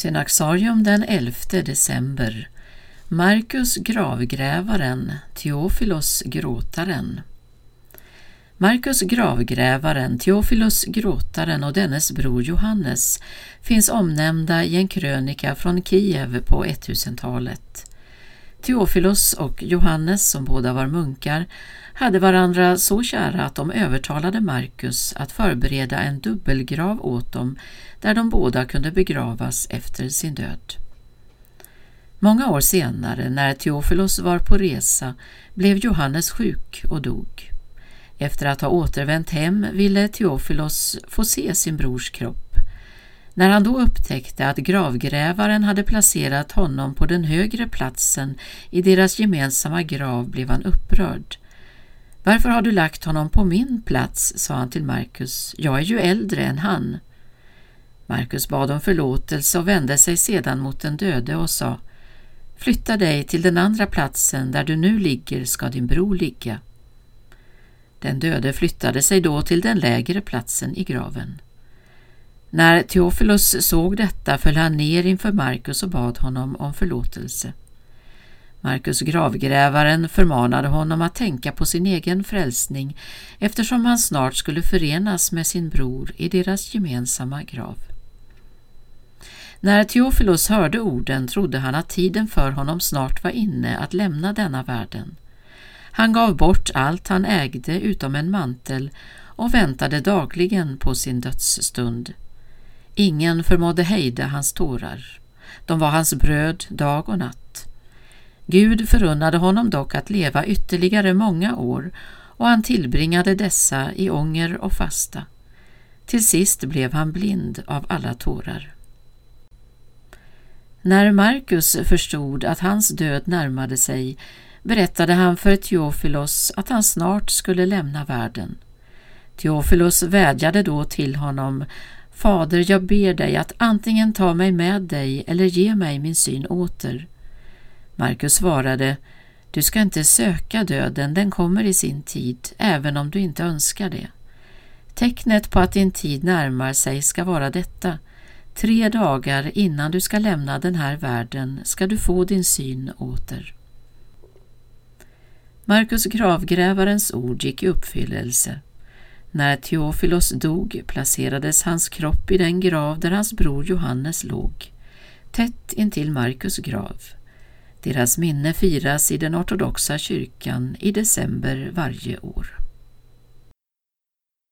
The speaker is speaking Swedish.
Synaxarium den 11 december Marcus gravgrävaren, Teofilos gråtaren. Marcus gravgrävaren, Teofilos gråtaren och dennes bror Johannes finns omnämnda i en krönika från Kiev på 1000-talet. Teofilos och Johannes, som båda var munkar, hade varandra så kära att de övertalade Markus att förbereda en dubbelgrav åt dem där de båda kunde begravas efter sin död. Många år senare, när Teofilos var på resa, blev Johannes sjuk och dog. Efter att ha återvänt hem ville Teofilos få se sin brors kropp. När han då upptäckte att gravgrävaren hade placerat honom på den högre platsen i deras gemensamma grav blev han upprörd. Varför har du lagt honom på min plats, sa han till Markus. Jag är ju äldre än han. Markus bad om förlåtelse och vände sig sedan mot den döde och sa Flytta dig till den andra platsen där du nu ligger ska din bror ligga. Den döde flyttade sig då till den lägre platsen i graven. När Teofilos såg detta föll han ner inför Markus och bad honom om förlåtelse. Markus gravgrävaren förmanade honom att tänka på sin egen frälsning eftersom han snart skulle förenas med sin bror i deras gemensamma grav. När Teofilos hörde orden trodde han att tiden för honom snart var inne att lämna denna världen. Han gav bort allt han ägde utom en mantel och väntade dagligen på sin dödsstund. Ingen förmådde hejda hans tårar. De var hans bröd dag och natt. Gud förunnade honom dock att leva ytterligare många år och han tillbringade dessa i ånger och fasta. Till sist blev han blind av alla tårar. När Markus förstod att hans död närmade sig berättade han för Teofilos att han snart skulle lämna världen. Teofilos vädjade då till honom Fader, jag ber dig att antingen ta mig med dig eller ge mig min syn åter. Markus svarade Du ska inte söka döden, den kommer i sin tid, även om du inte önskar det. Tecknet på att din tid närmar sig ska vara detta Tre dagar innan du ska lämna den här världen ska du få din syn åter. Markus gravgrävarens ord gick i uppfyllelse. När Teofilos dog placerades hans kropp i den grav där hans bror Johannes låg, tätt intill Markus grav. Deras minne firas i den ortodoxa kyrkan i december varje år.